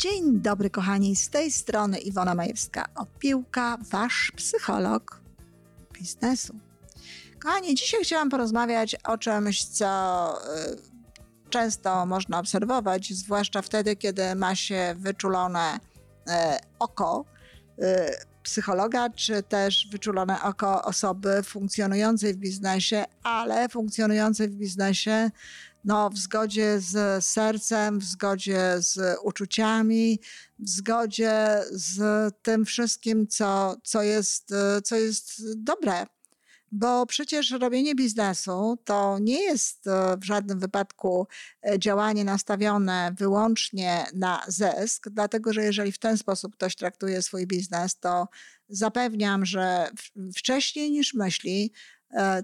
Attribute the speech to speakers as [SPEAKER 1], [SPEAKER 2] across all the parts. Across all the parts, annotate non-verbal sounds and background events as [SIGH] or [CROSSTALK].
[SPEAKER 1] Dzień dobry, kochani. Z tej strony Iwona Majewska-Opiłka, wasz psycholog biznesu. Kochani, dzisiaj chciałam porozmawiać o czymś, co y, często można obserwować, zwłaszcza wtedy, kiedy ma się wyczulone y, oko y, psychologa, czy też wyczulone oko osoby funkcjonującej w biznesie, ale funkcjonującej w biznesie no, w zgodzie z sercem, w zgodzie z uczuciami, w zgodzie z tym wszystkim, co, co, jest, co jest dobre. Bo przecież robienie biznesu to nie jest w żadnym wypadku działanie nastawione wyłącznie na zysk, dlatego że jeżeli w ten sposób ktoś traktuje swój biznes, to zapewniam, że wcześniej niż myśli, E,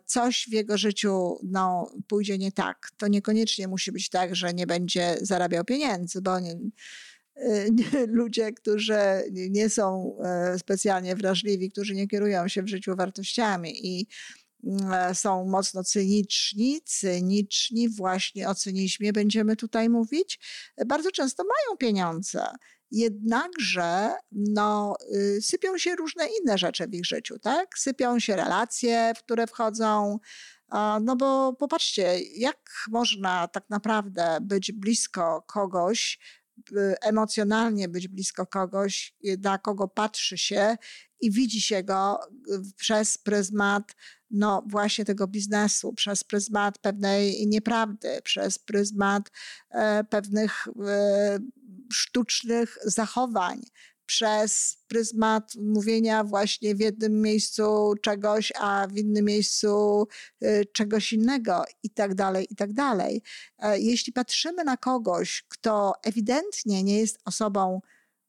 [SPEAKER 1] coś w jego życiu no, pójdzie nie tak. To niekoniecznie musi być tak, że nie będzie zarabiał pieniędzy, bo nie, e, nie, ludzie, którzy nie są e, specjalnie wrażliwi, którzy nie kierują się w życiu wartościami i są mocno cyniczni, cyniczni właśnie o cynizmie będziemy tutaj mówić, bardzo często mają pieniądze jednakże no, y, sypią się różne inne rzeczy w ich życiu, tak? Sypią się relacje, w które wchodzą. No bo popatrzcie, jak można tak naprawdę być blisko kogoś, y, emocjonalnie być blisko kogoś, na kogo patrzy się i widzi się go y, przez pryzmat no właśnie tego biznesu, przez pryzmat pewnej nieprawdy, przez pryzmat e, pewnych e, sztucznych zachowań, przez pryzmat mówienia właśnie w jednym miejscu czegoś, a w innym miejscu y, czegoś innego i tak dalej, i tak dalej. E, jeśli patrzymy na kogoś, kto ewidentnie nie jest osobą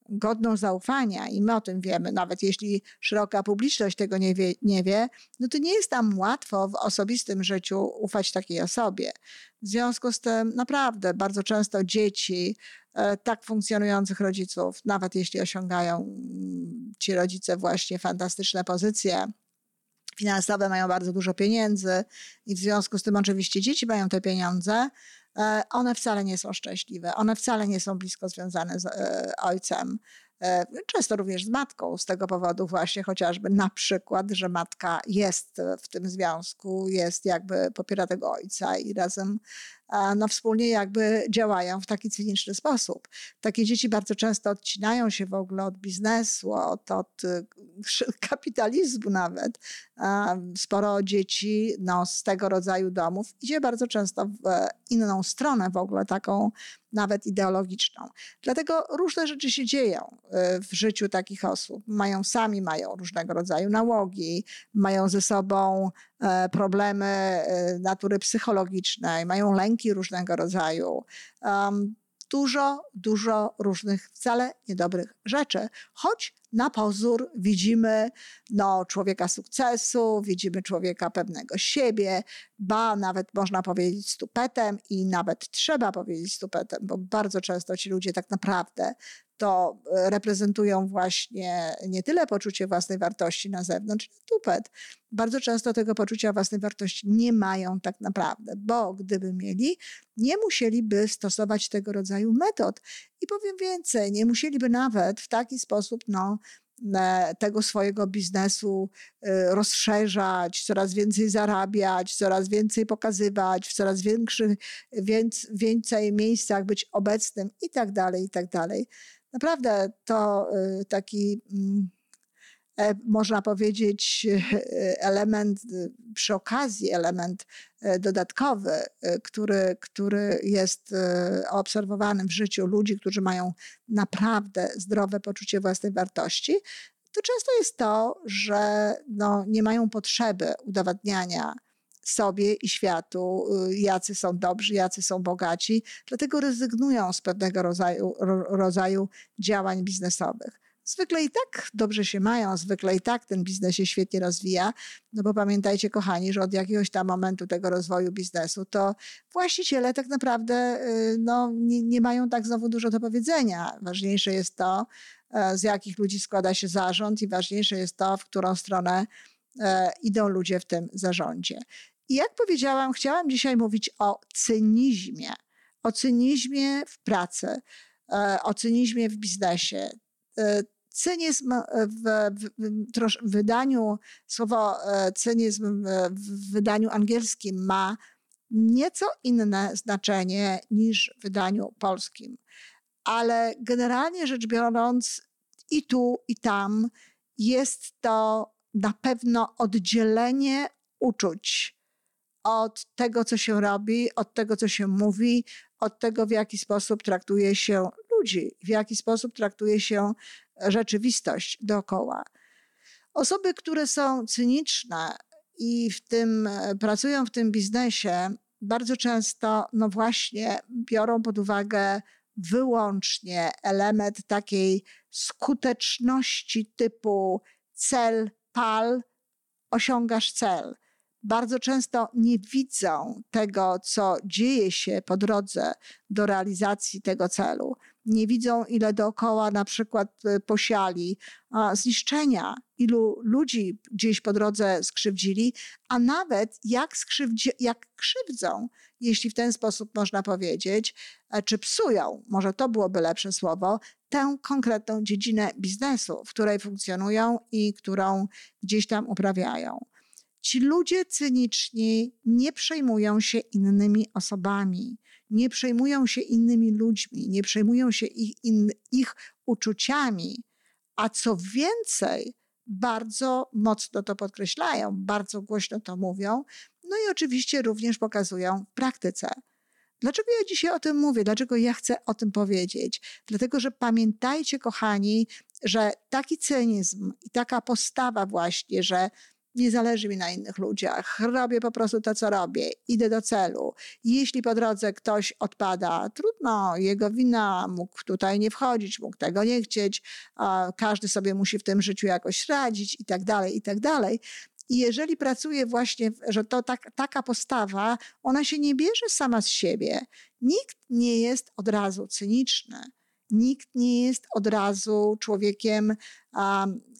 [SPEAKER 1] godną zaufania i my o tym wiemy, nawet jeśli szeroka publiczność tego nie wie, nie wie, no to nie jest tam łatwo w osobistym życiu ufać takiej osobie. W związku z tym naprawdę bardzo często dzieci e, tak funkcjonujących rodziców, nawet jeśli osiągają mm, ci rodzice właśnie fantastyczne pozycje, finansowe, mają bardzo dużo pieniędzy i w związku z tym oczywiście dzieci mają te pieniądze, one wcale nie są szczęśliwe, one wcale nie są blisko związane z e, ojcem. E, często również z matką, z tego powodu właśnie chociażby na przykład, że matka jest w tym związku, jest jakby popiera tego ojca i razem no, wspólnie jakby działają w taki cyniczny sposób. Takie dzieci bardzo często odcinają się w ogóle od biznesu, od, od y, [LAUGHS] kapitalizmu nawet. Sporo dzieci no, z tego rodzaju domów idzie bardzo często w inną stronę w ogóle, taką nawet ideologiczną. Dlatego różne rzeczy się dzieją y, w życiu takich osób. Mają sami mają różnego rodzaju nałogi, mają ze sobą problemy e, natury psychologicznej, mają lęki różnego rodzaju. Dużo, dużo różnych wcale niedobrych rzeczy, choć na pozór widzimy no, człowieka sukcesu, widzimy człowieka pewnego siebie, ba, nawet można powiedzieć stupetem i nawet trzeba powiedzieć stupetem, bo bardzo często ci ludzie tak naprawdę to e, reprezentują właśnie nie tyle poczucie własnej wartości na zewnątrz, tupet. Bardzo często tego poczucia własnej wartości nie mają tak naprawdę, bo gdyby mieli, nie musieliby stosować tego rodzaju metod. I powiem więcej, nie musieliby nawet w taki sposób, no, tego swojego biznesu e, rozszerzać, coraz więcej zarabiać, coraz więcej pokazywać, w coraz większych, więc, więcej miejscach być obecnym i tak dalej, i tak dalej. Naprawdę to y, taki mm, można powiedzieć, e, element y, przy okazji, element e, dodatkowy, który, który jest obserwowany w życiu ludzi, którzy mają naprawdę zdrowe poczucie własnej wartości, to często jest to, że no, nie mają potrzeby udowadniania sobie i światu, y, jacy są dobrzy, jacy są bogaci, dlatego rezygnują z pewnego rodzaju, rodzaju działań biznesowych. Zwykle i tak dobrze się mają, zwykle i tak ten biznes się świetnie rozwija, no bo pamiętajcie, kochani, że od jakiegoś tam momentu tego rozwoju biznesu to właściciele tak naprawdę y, no, nie, nie mają tak znowu dużo do powiedzenia. Ważniejsze jest to, e, z jakich ludzi składa się zarząd, i ważniejsze jest to, w którą stronę e, idą ludzie w tym zarządzie. I jak powiedziałam, chciałam dzisiaj mówić o cynizmie, o cynizmie w pracy. e, o cynizmie w biznesie. E, cynizm w, w, w, wydaniu, słowo cynizm w wydaniu angielskim ma nieco inne znaczenie niż w wydaniu polskim. Ale generalnie rzecz biorąc, i tu, i tam jest to na pewno oddzielenie uczuć od tego, co się robi, od tego, co się mówi, od tego, w jaki sposób traktuje się ludzi, w jaki sposób traktuje się rzeczywistość dookoła. Osoby, które są cyniczne i w tym pracują w tym biznesie, bardzo często, no właśnie, biorą pod uwagę wyłącznie element takiej skuteczności typu cel, pal, osiągasz cel. Bardzo często nie widzą tego, co dzieje się po drodze do realizacji tego celu. Nie widzą, ile dookoła na przykład y, posiali zniszczenia, ilu ludzi gdzieś po drodze skrzywdzili, a nawet jak, skrzywdzi, jak krzywdzą, jeśli w ten sposób można powiedzieć, e, czy psują, może to byłoby lepsze słowo, tę konkretną dziedzinę biznesu, w której funkcjonują i którą gdzieś tam uprawiają. Ci ludzie cyniczni nie przejmują się innymi osobami, nie przejmują się innymi ludźmi, nie przejmują się ich, in, ich uczuciami, a co więcej, bardzo mocno to podkreślają, bardzo głośno to mówią, no i oczywiście również pokazują w praktyce. Dlaczego ja dzisiaj o tym mówię? Dlaczego ja chcę o tym powiedzieć? Dlatego, że pamiętajcie, kochani, że taki cynizm i taka postawa właśnie, że nie zależy mi na innych ludziach, robię po prostu to, co robię, idę do celu. Jeśli po drodze ktoś odpada, trudno, jego wina, mógł tutaj nie wchodzić, mógł tego nie chcieć, każdy sobie musi w tym życiu jakoś radzić i tak dalej, i tak dalej. I jeżeli pracuje właśnie, że to tak, taka postawa, ona się nie bierze sama z siebie. Nikt nie jest od razu cyniczny. Nikt nie jest od razu człowiekiem,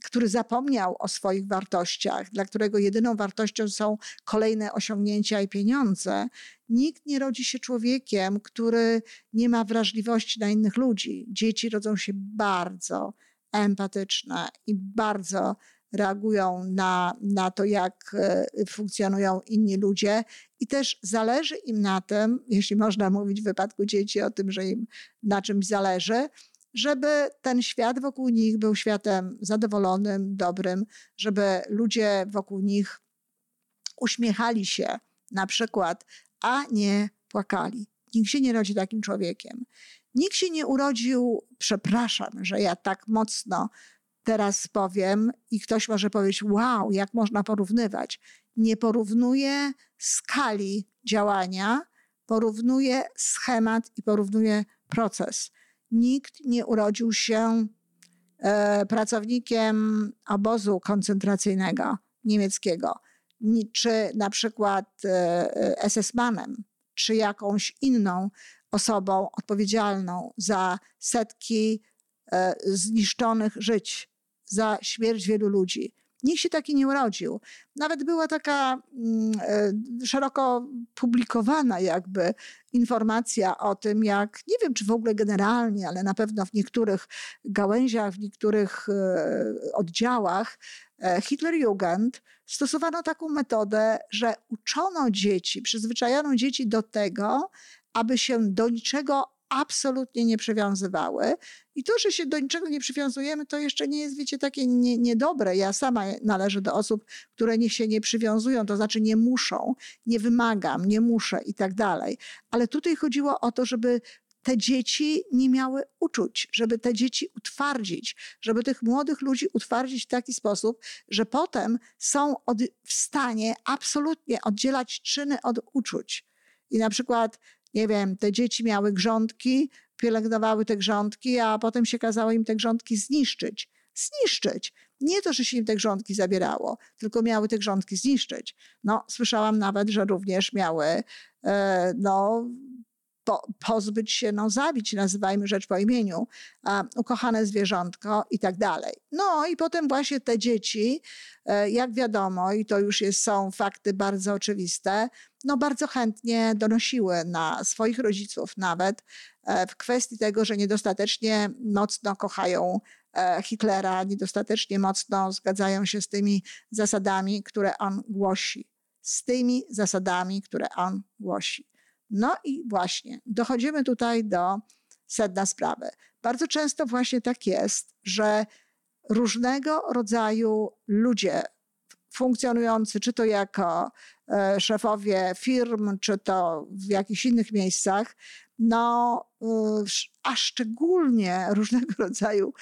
[SPEAKER 1] który zapomniał o swoich wartościach, dla którego jedyną wartością są kolejne osiągnięcia i pieniądze. Nikt nie rodzi się człowiekiem, który nie ma wrażliwości na innych ludzi. Dzieci rodzą się bardzo empatyczne i bardzo reagują na, na to, jak e, funkcjonują inni ludzie, i też zależy im na tym, jeśli można mówić w wypadku dzieci o tym, że im na czymś zależy, żeby ten świat wokół nich był światem zadowolonym, dobrym, żeby ludzie wokół nich uśmiechali się na przykład, a nie płakali. Nikt się nie rodzi takim człowiekiem. Nikt się nie urodził, przepraszam, że ja tak mocno teraz powiem i ktoś może powiedzieć, wow, jak można porównywać. Nie porównuje skali działania, porównuje schemat i porównuje proces. Nikt nie urodził się e, pracownikiem obozu koncentracyjnego niemieckiego, czy na przykład e, SS-manem, czy jakąś inną osobą odpowiedzialną za setki e, zniszczonych żyć za śmierć wielu ludzi. Nikt się taki nie urodził. Nawet była taka e, szeroko publikowana jakby informacja o tym, jak, nie wiem czy w ogóle generalnie, ale na pewno w niektórych gałęziach, w niektórych e, oddziałach e, Hitlerjugend stosowano taką metodę, że uczono dzieci, przyzwyczajano dzieci do tego, aby się do niczego absolutnie nie przywiązywały. I to, że się do niczego nie przywiązujemy, to jeszcze nie jest, wiecie, takie nie, niedobre. Ja sama należę do osób, które nie się nie przywiązują, to znaczy nie muszą, nie wymagam, nie muszę i tak dalej. Ale tutaj chodziło o to, żeby te dzieci nie miały uczuć, żeby te dzieci utwardzić, żeby tych młodych ludzi utwardzić w taki sposób, że potem są od, w stanie absolutnie oddzielać czyny od uczuć. I na przykład nie wiem, te dzieci miały grządki, pielęgnowały te grządki, a potem się kazało im te grządki zniszczyć. Zniszczyć. Nie to, że się im te grządki zabierało, tylko miały te grządki zniszczyć. No, słyszałam nawet, że również miały e, no, po, pozbyć się, no zabić, nazywajmy rzecz po imieniu, ukochane zwierzątko i tak dalej. No i potem właśnie te dzieci, e, jak wiadomo, i to już jest, są fakty bardzo oczywiste, no bardzo chętnie donosiły na swoich rodziców nawet w kwestii tego, że niedostatecznie mocno kochają Hitlera, niedostatecznie mocno zgadzają się z tymi zasadami, które on głosi. Z tymi zasadami, które on głosi. No i właśnie dochodzimy tutaj do sedna sprawy. Bardzo często właśnie tak jest, że różnego rodzaju ludzie funkcjonujący, czy to jako e, szefowie firm, czy to w jakichś innych miejscach, no, a szczególnie różnego [LAUGHS] rodzaju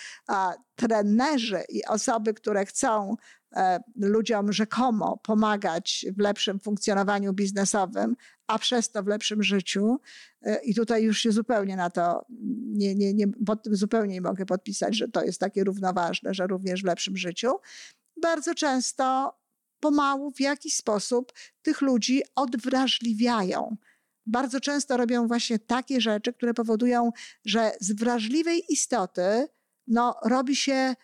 [SPEAKER 1] trenerzy i osoby, które chcą e, ludziom rzekomo pomagać w lepszym funkcjonowaniu biznesowym, a przez to w lepszym życiu. E, I tutaj już się zupełnie na to, nie, nie, nie, pod tym zupełnie nie mogę podpisać, że to jest takie równoważne, że również w lepszym życiu. Bardzo często pomału w jakiś sposób tych ludzi odwrażliwiają bardzo często robią właśnie takie rzeczy, które powodują, że z wrażliwej istoty no, robi się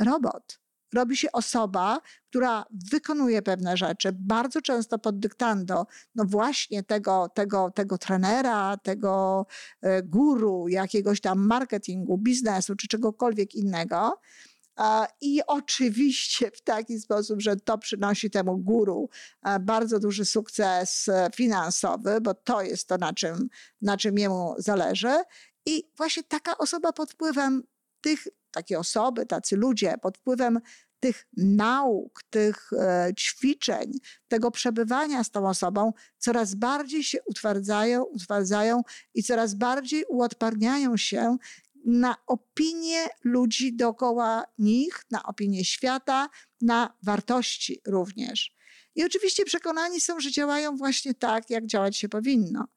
[SPEAKER 1] robot. Robi się osoba, która wykonuje pewne rzeczy, bardzo często pod dyktando, no właśnie tego, tego, tego trenera, tego e, guru, jakiegoś tam marketingu, biznesu czy czegokolwiek innego. I oczywiście w taki sposób, że to przynosi temu guru bardzo duży sukces finansowy, bo to jest to, na czym, na czym jemu zależy. I właśnie taka osoba pod wpływem tych, takie osoby, tacy ludzie, pod wpływem tych nauk, tych e, ćwiczeń, tego przebywania z tą osobą, coraz bardziej się utwardzają, utwardzają i coraz bardziej uodparniają się na opinię ludzi dookoła nich, na opinię świata, na wartości również. I oczywiście przekonani są, że działają właśnie tak, jak działać się powinno.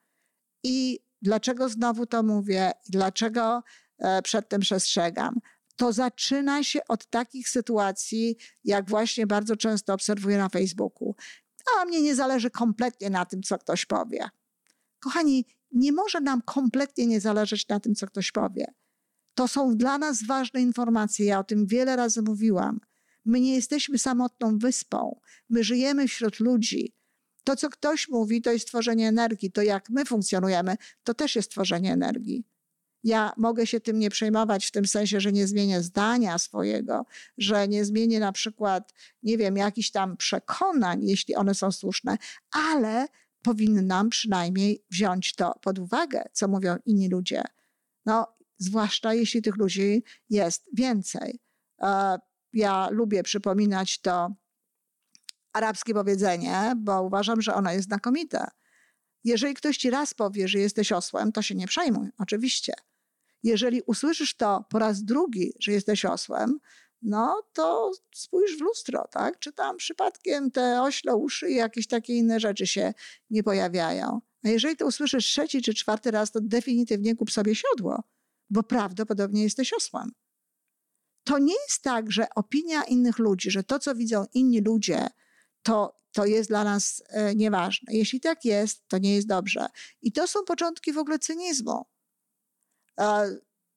[SPEAKER 1] I dlaczego znowu to mówię, dlaczego e, przed tym przestrzegam? To zaczyna się od takich sytuacji, jak właśnie bardzo często obserwuję na Facebooku. A mnie nie zależy kompletnie na tym, co ktoś powie. Kochani, nie może nam kompletnie nie zależeć na tym, co ktoś powie. To są dla nas ważne informacje. Ja o tym wiele razy mówiłam. My nie jesteśmy samotną wyspą. My żyjemy wśród ludzi. To, co ktoś mówi, to jest tworzenie energii. To, jak my funkcjonujemy, to też jest tworzenie energii. Ja mogę się tym nie przejmować w tym sensie, że nie zmienię zdania swojego, że nie zmienię na przykład, nie wiem, jakichś tam przekonań, jeśli one są słuszne, ale powinnam przynajmniej wziąć to pod uwagę, co mówią inni ludzie. No, zwłaszcza jeśli tych ludzi jest więcej. E, ja lubię przypominać to arabskie powiedzenie, bo uważam, że ono jest znakomite. Jeżeli ktoś ci raz powie, że jesteś osłem, to się nie przejmuj, oczywiście. Jeżeli usłyszysz to po raz drugi, że jesteś osłem, no to spójrz w lustro, tak? Czy tam przypadkiem te ośle uszy i jakieś takie inne rzeczy się nie pojawiają. A jeżeli to usłyszysz trzeci czy czwarty raz, to definitywnie kup sobie siodło bo prawdopodobnie jesteś osłem. To nie jest tak, że opinia innych ludzi, że to, co widzą inni ludzie, to, to jest dla nas e, nieważne. Jeśli tak jest, to nie jest dobrze. I to są początki w ogóle cynizmu.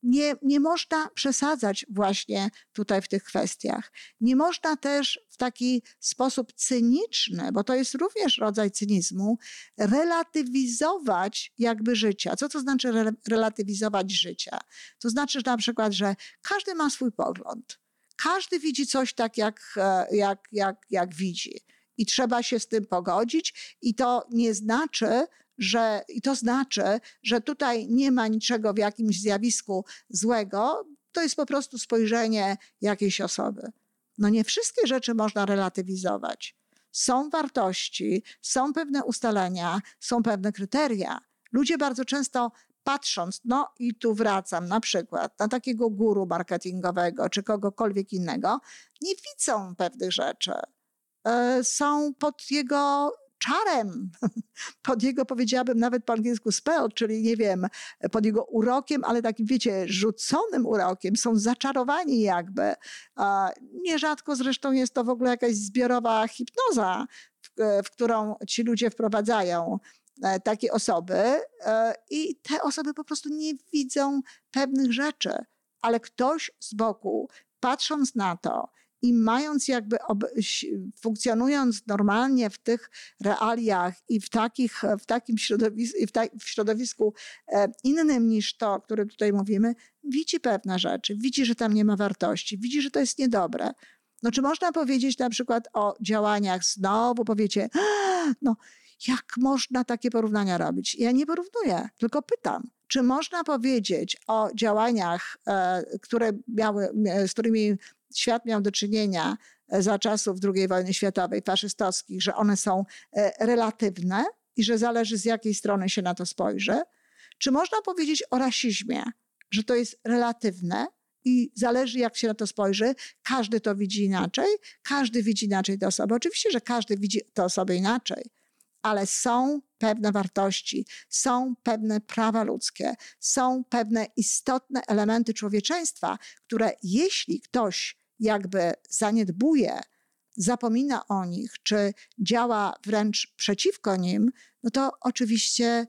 [SPEAKER 1] Nie, nie można przesadzać właśnie tutaj w tych kwestiach. Nie można też w taki sposób cyniczny, bo to jest również rodzaj cynizmu, relatywizować jakby życia. Co to znaczy re relatywizować życia? To znaczy że na przykład, że każdy ma swój pogląd. Każdy widzi coś tak, jak, e, jak, jak, jak widzi. I trzeba się z tym pogodzić, i to nie znaczy, że, i to znaczy, że tutaj nie ma niczego w jakimś zjawisku złego, to jest po prostu spojrzenie jakiejś osoby. No nie wszystkie rzeczy można relatywizować. Są wartości, są pewne ustalenia, są pewne kryteria. Ludzie bardzo często patrząc, no i tu wracam na przykład na takiego guru marketingowego czy kogokolwiek innego, nie widzą pewnych rzeczy. E, są pod jego czarem, [LAUGHS] pod jego, powiedziałabym nawet po angielsku spell, czyli nie wiem, pod jego urokiem, ale takim, wiecie, rzuconym urokiem, są zaczarowani jakby. Nierzadko zresztą jest to w ogóle jakaś zbiorowa hipnoza, w, w którą ci ludzie wprowadzają e, takie osoby. E, i te osoby po prostu nie widzą pewnych rzeczy, ale ktoś z boku, patrząc na to i mając jakby, funkcjonując normalnie w tych realiach i w, takich, w takim środowisku, w, ta, w środowisku e, innym niż to, o którym tutaj mówimy, widzi pewne rzeczy, widzi, że tam nie ma wartości, widzi, że to jest niedobre. No czy można powiedzieć na przykład o działaniach, znowu powiecie, no jak można takie porównania robić? Ja nie porównuję, tylko pytam. Czy można powiedzieć o działaniach, e, które miały, z którymi świat miał do czynienia e, za czasów II wojny światowej, faszystowskich, że one są e, relatywne i że zależy z jakiej strony się na to spojrzy? Czy można powiedzieć o rasizmie, że to jest relatywne i zależy jak się na to spojrzy? Każdy to widzi inaczej, każdy widzi inaczej te osoby. Oczywiście, że każdy widzi te osoby inaczej ale są pewne wartości, są pewne prawa ludzkie, są pewne istotne elementy człowieczeństwa, które jeśli ktoś jakby zaniedbuje, zapomina o nich, czy działa wręcz przeciwko nim, no to oczywiście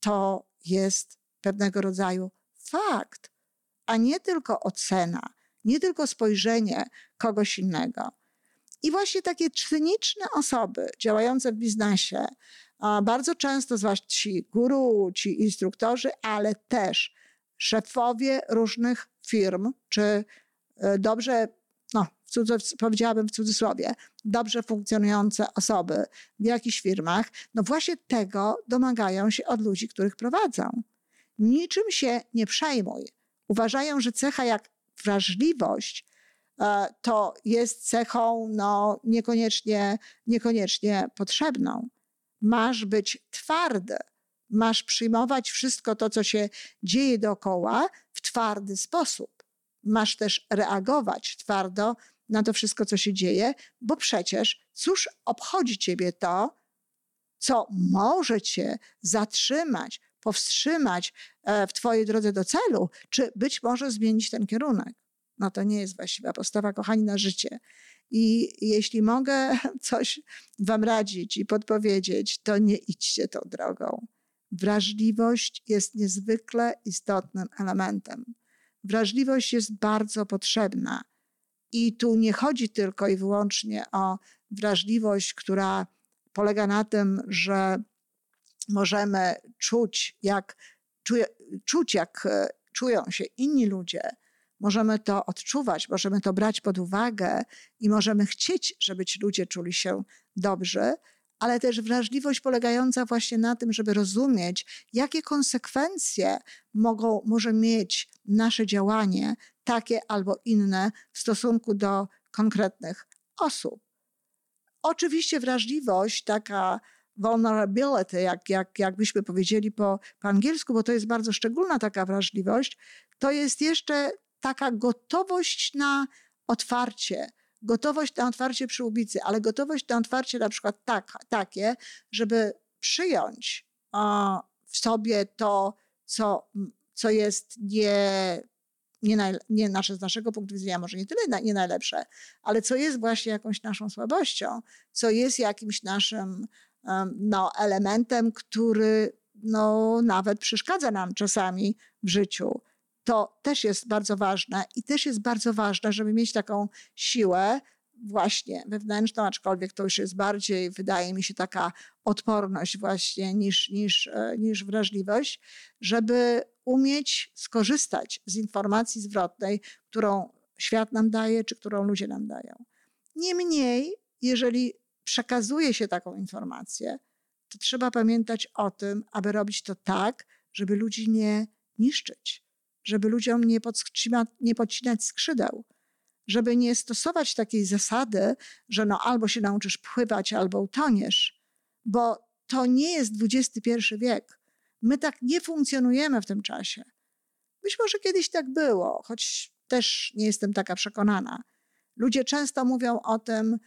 [SPEAKER 1] to jest pewnego rodzaju fakt, a nie tylko ocena, nie tylko spojrzenie kogoś innego. I właśnie takie cyniczne osoby działające w biznesie, bardzo często, zwłaszcza ci guru, ci instruktorzy, ale też szefowie różnych firm, czy e, dobrze, no, powiedziałabym w cudzysłowie, dobrze funkcjonujące osoby w jakichś firmach, no właśnie tego domagają się od ludzi, których prowadzą. Niczym się nie przejmuj. Uważają, że cecha jak wrażliwość E, to jest cechą no, niekoniecznie, niekoniecznie potrzebną. Masz być twardy, masz przyjmować wszystko to, co się dzieje dookoła w twardy sposób. Masz też reagować twardo na to wszystko, co się dzieje, bo przecież cóż obchodzi ciebie to, co może cię zatrzymać, powstrzymać e, w twojej drodze do celu, czy być może zmienić ten kierunek no to nie jest właściwa postawa, kochani, na życie. I jeśli mogę [LAUGHS] coś Wam radzić i podpowiedzieć, to nie idźcie tą drogą. Wrażliwość jest niezwykle istotnym elementem. Wrażliwość jest bardzo potrzebna. I tu nie chodzi tylko i wyłącznie o wrażliwość, która polega na tym, że możemy czuć, jak, czuć, jak e, czują się inni ludzie, możemy to odczuwać, możemy to brać pod uwagę i możemy chcieć, żeby ci ludzie czuli się dobrze, ale też wrażliwość polegająca właśnie na tym, żeby rozumieć, jakie konsekwencje mogą, może mieć nasze działanie, takie albo inne, w stosunku do konkretnych osób. Oczywiście wrażliwość, taka vulnerability, jak, jak, jakbyśmy powiedzieli po, po angielsku, bo to jest bardzo szczególna taka wrażliwość, to jest jeszcze taka gotowość na otwarcie, gotowość na otwarcie przyłbicy, ale gotowość na otwarcie na przykład tak, takie, żeby przyjąć o, w sobie to, co, co jest nie, nie, naj, nie nasze, z naszego punktu widzenia może nie tyle nie najlepsze, ale co jest właśnie jakąś naszą słabością, co jest jakimś naszym no, elementem, który no, nawet przeszkadza nam czasami w życiu. To też jest bardzo ważne i też jest bardzo ważne, żeby mieć taką siłę właśnie wewnętrzną, aczkolwiek to już jest bardziej, wydaje mi się, taka odporność właśnie niż, niż, e, niż wrażliwość, żeby umieć skorzystać z informacji zwrotnej, którą świat nam daje, czy którą ludzie nam dają. Niemniej, jeżeli przekazuje się taką informację, to trzeba pamiętać o tym, aby robić to tak, żeby ludzi nie niszczyć, żeby ludziom nie, nie podcinać skrzydeł, żeby nie stosować takiej zasady, że no albo się nauczysz pływać, albo utoniesz, bo to nie jest XXI wiek. My tak nie funkcjonujemy w tym czasie. Być może kiedyś tak było, choć też nie jestem taka przekonana. Ludzie często mówią o tym,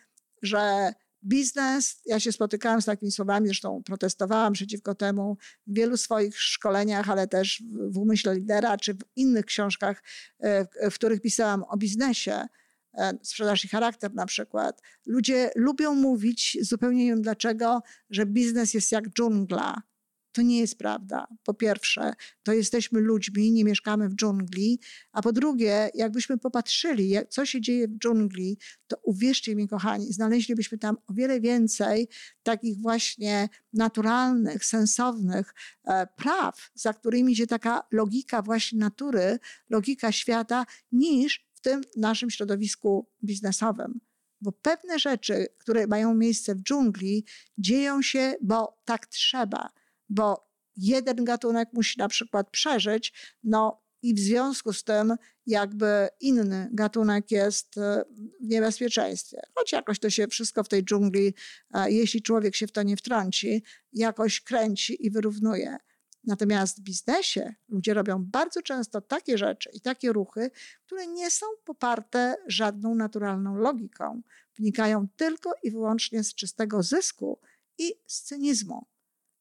[SPEAKER 1] że biznes. Ja się spotykałam z takimi słowami, zresztą protestowałam przeciwko temu w wielu swoich szkoleniach, ale też w Umyśle Lidera czy w innych książkach, e, w których pisałam o biznesie, e, sprzedaż i charakter na przykład. Ludzie lubią mówić, zupełnie nie wiem dlaczego, że biznes jest jak dżungla. To nie jest prawda. Po pierwsze, to jesteśmy ludźmi, nie mieszkamy w dżungli, a po drugie, jakbyśmy popatrzyli, co się dzieje w dżungli, to uwierzcie mi, kochani, znaleźlibyśmy tam o wiele więcej takich właśnie naturalnych, sensownych e, praw, za którymi idzie taka logika właśnie natury, logika świata, niż w tym naszym środowisku biznesowym. Bo pewne rzeczy, które mają miejsce w dżungli, dzieją się, bo tak trzeba bo jeden gatunek musi na przykład przeżyć, no i w związku z tym jakby inny gatunek jest e, w niebezpieczeństwie. Choć jakoś to się wszystko w tej dżungli, e, jeśli człowiek się w to nie wtrąci, jakoś kręci i wyrównuje. Natomiast w biznesie ludzie robią bardzo często takie rzeczy i takie ruchy, które nie są poparte żadną naturalną logiką. Wnikają tylko i wyłącznie z czystego zysku i z cynizmu.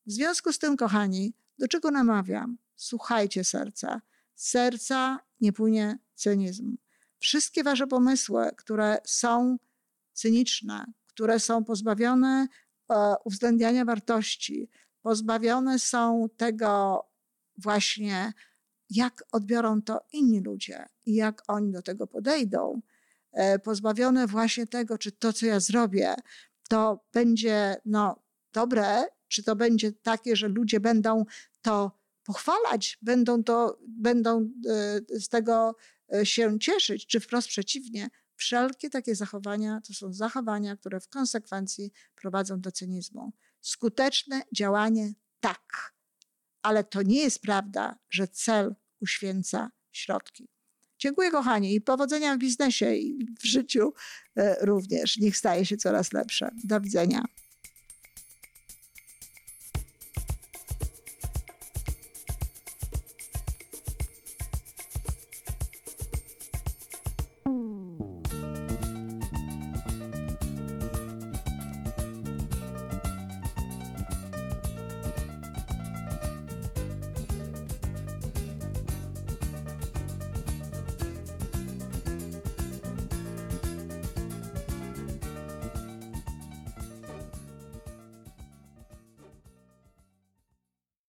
[SPEAKER 1] W związku z tym, kochani, do czego namawiam? Słuchajcie serca. serca nie płynie cynizm. Wszystkie wasze pomysły, które są cyniczne, które są pozbawione e, uwzględniania wartości, pozbawione są tego właśnie, jak odbiorą to inni ludzie i jak oni do tego podejdą, e, pozbawione właśnie tego, czy to, co ja zrobię, to będzie no, dobre czy to będzie takie, że ludzie będą to pochwalać, będą, to, będą e, z tego e, się cieszyć, czy wprost przeciwnie. Wszelkie takie zachowania to są zachowania, które w konsekwencji prowadzą do cynizmu. Skuteczne działanie tak, ale to nie jest prawda, że cel uświęca środki. Dziękuję kochani i powodzenia w biznesie i w życiu e, również. Niech staje się coraz lepsze. Do widzenia.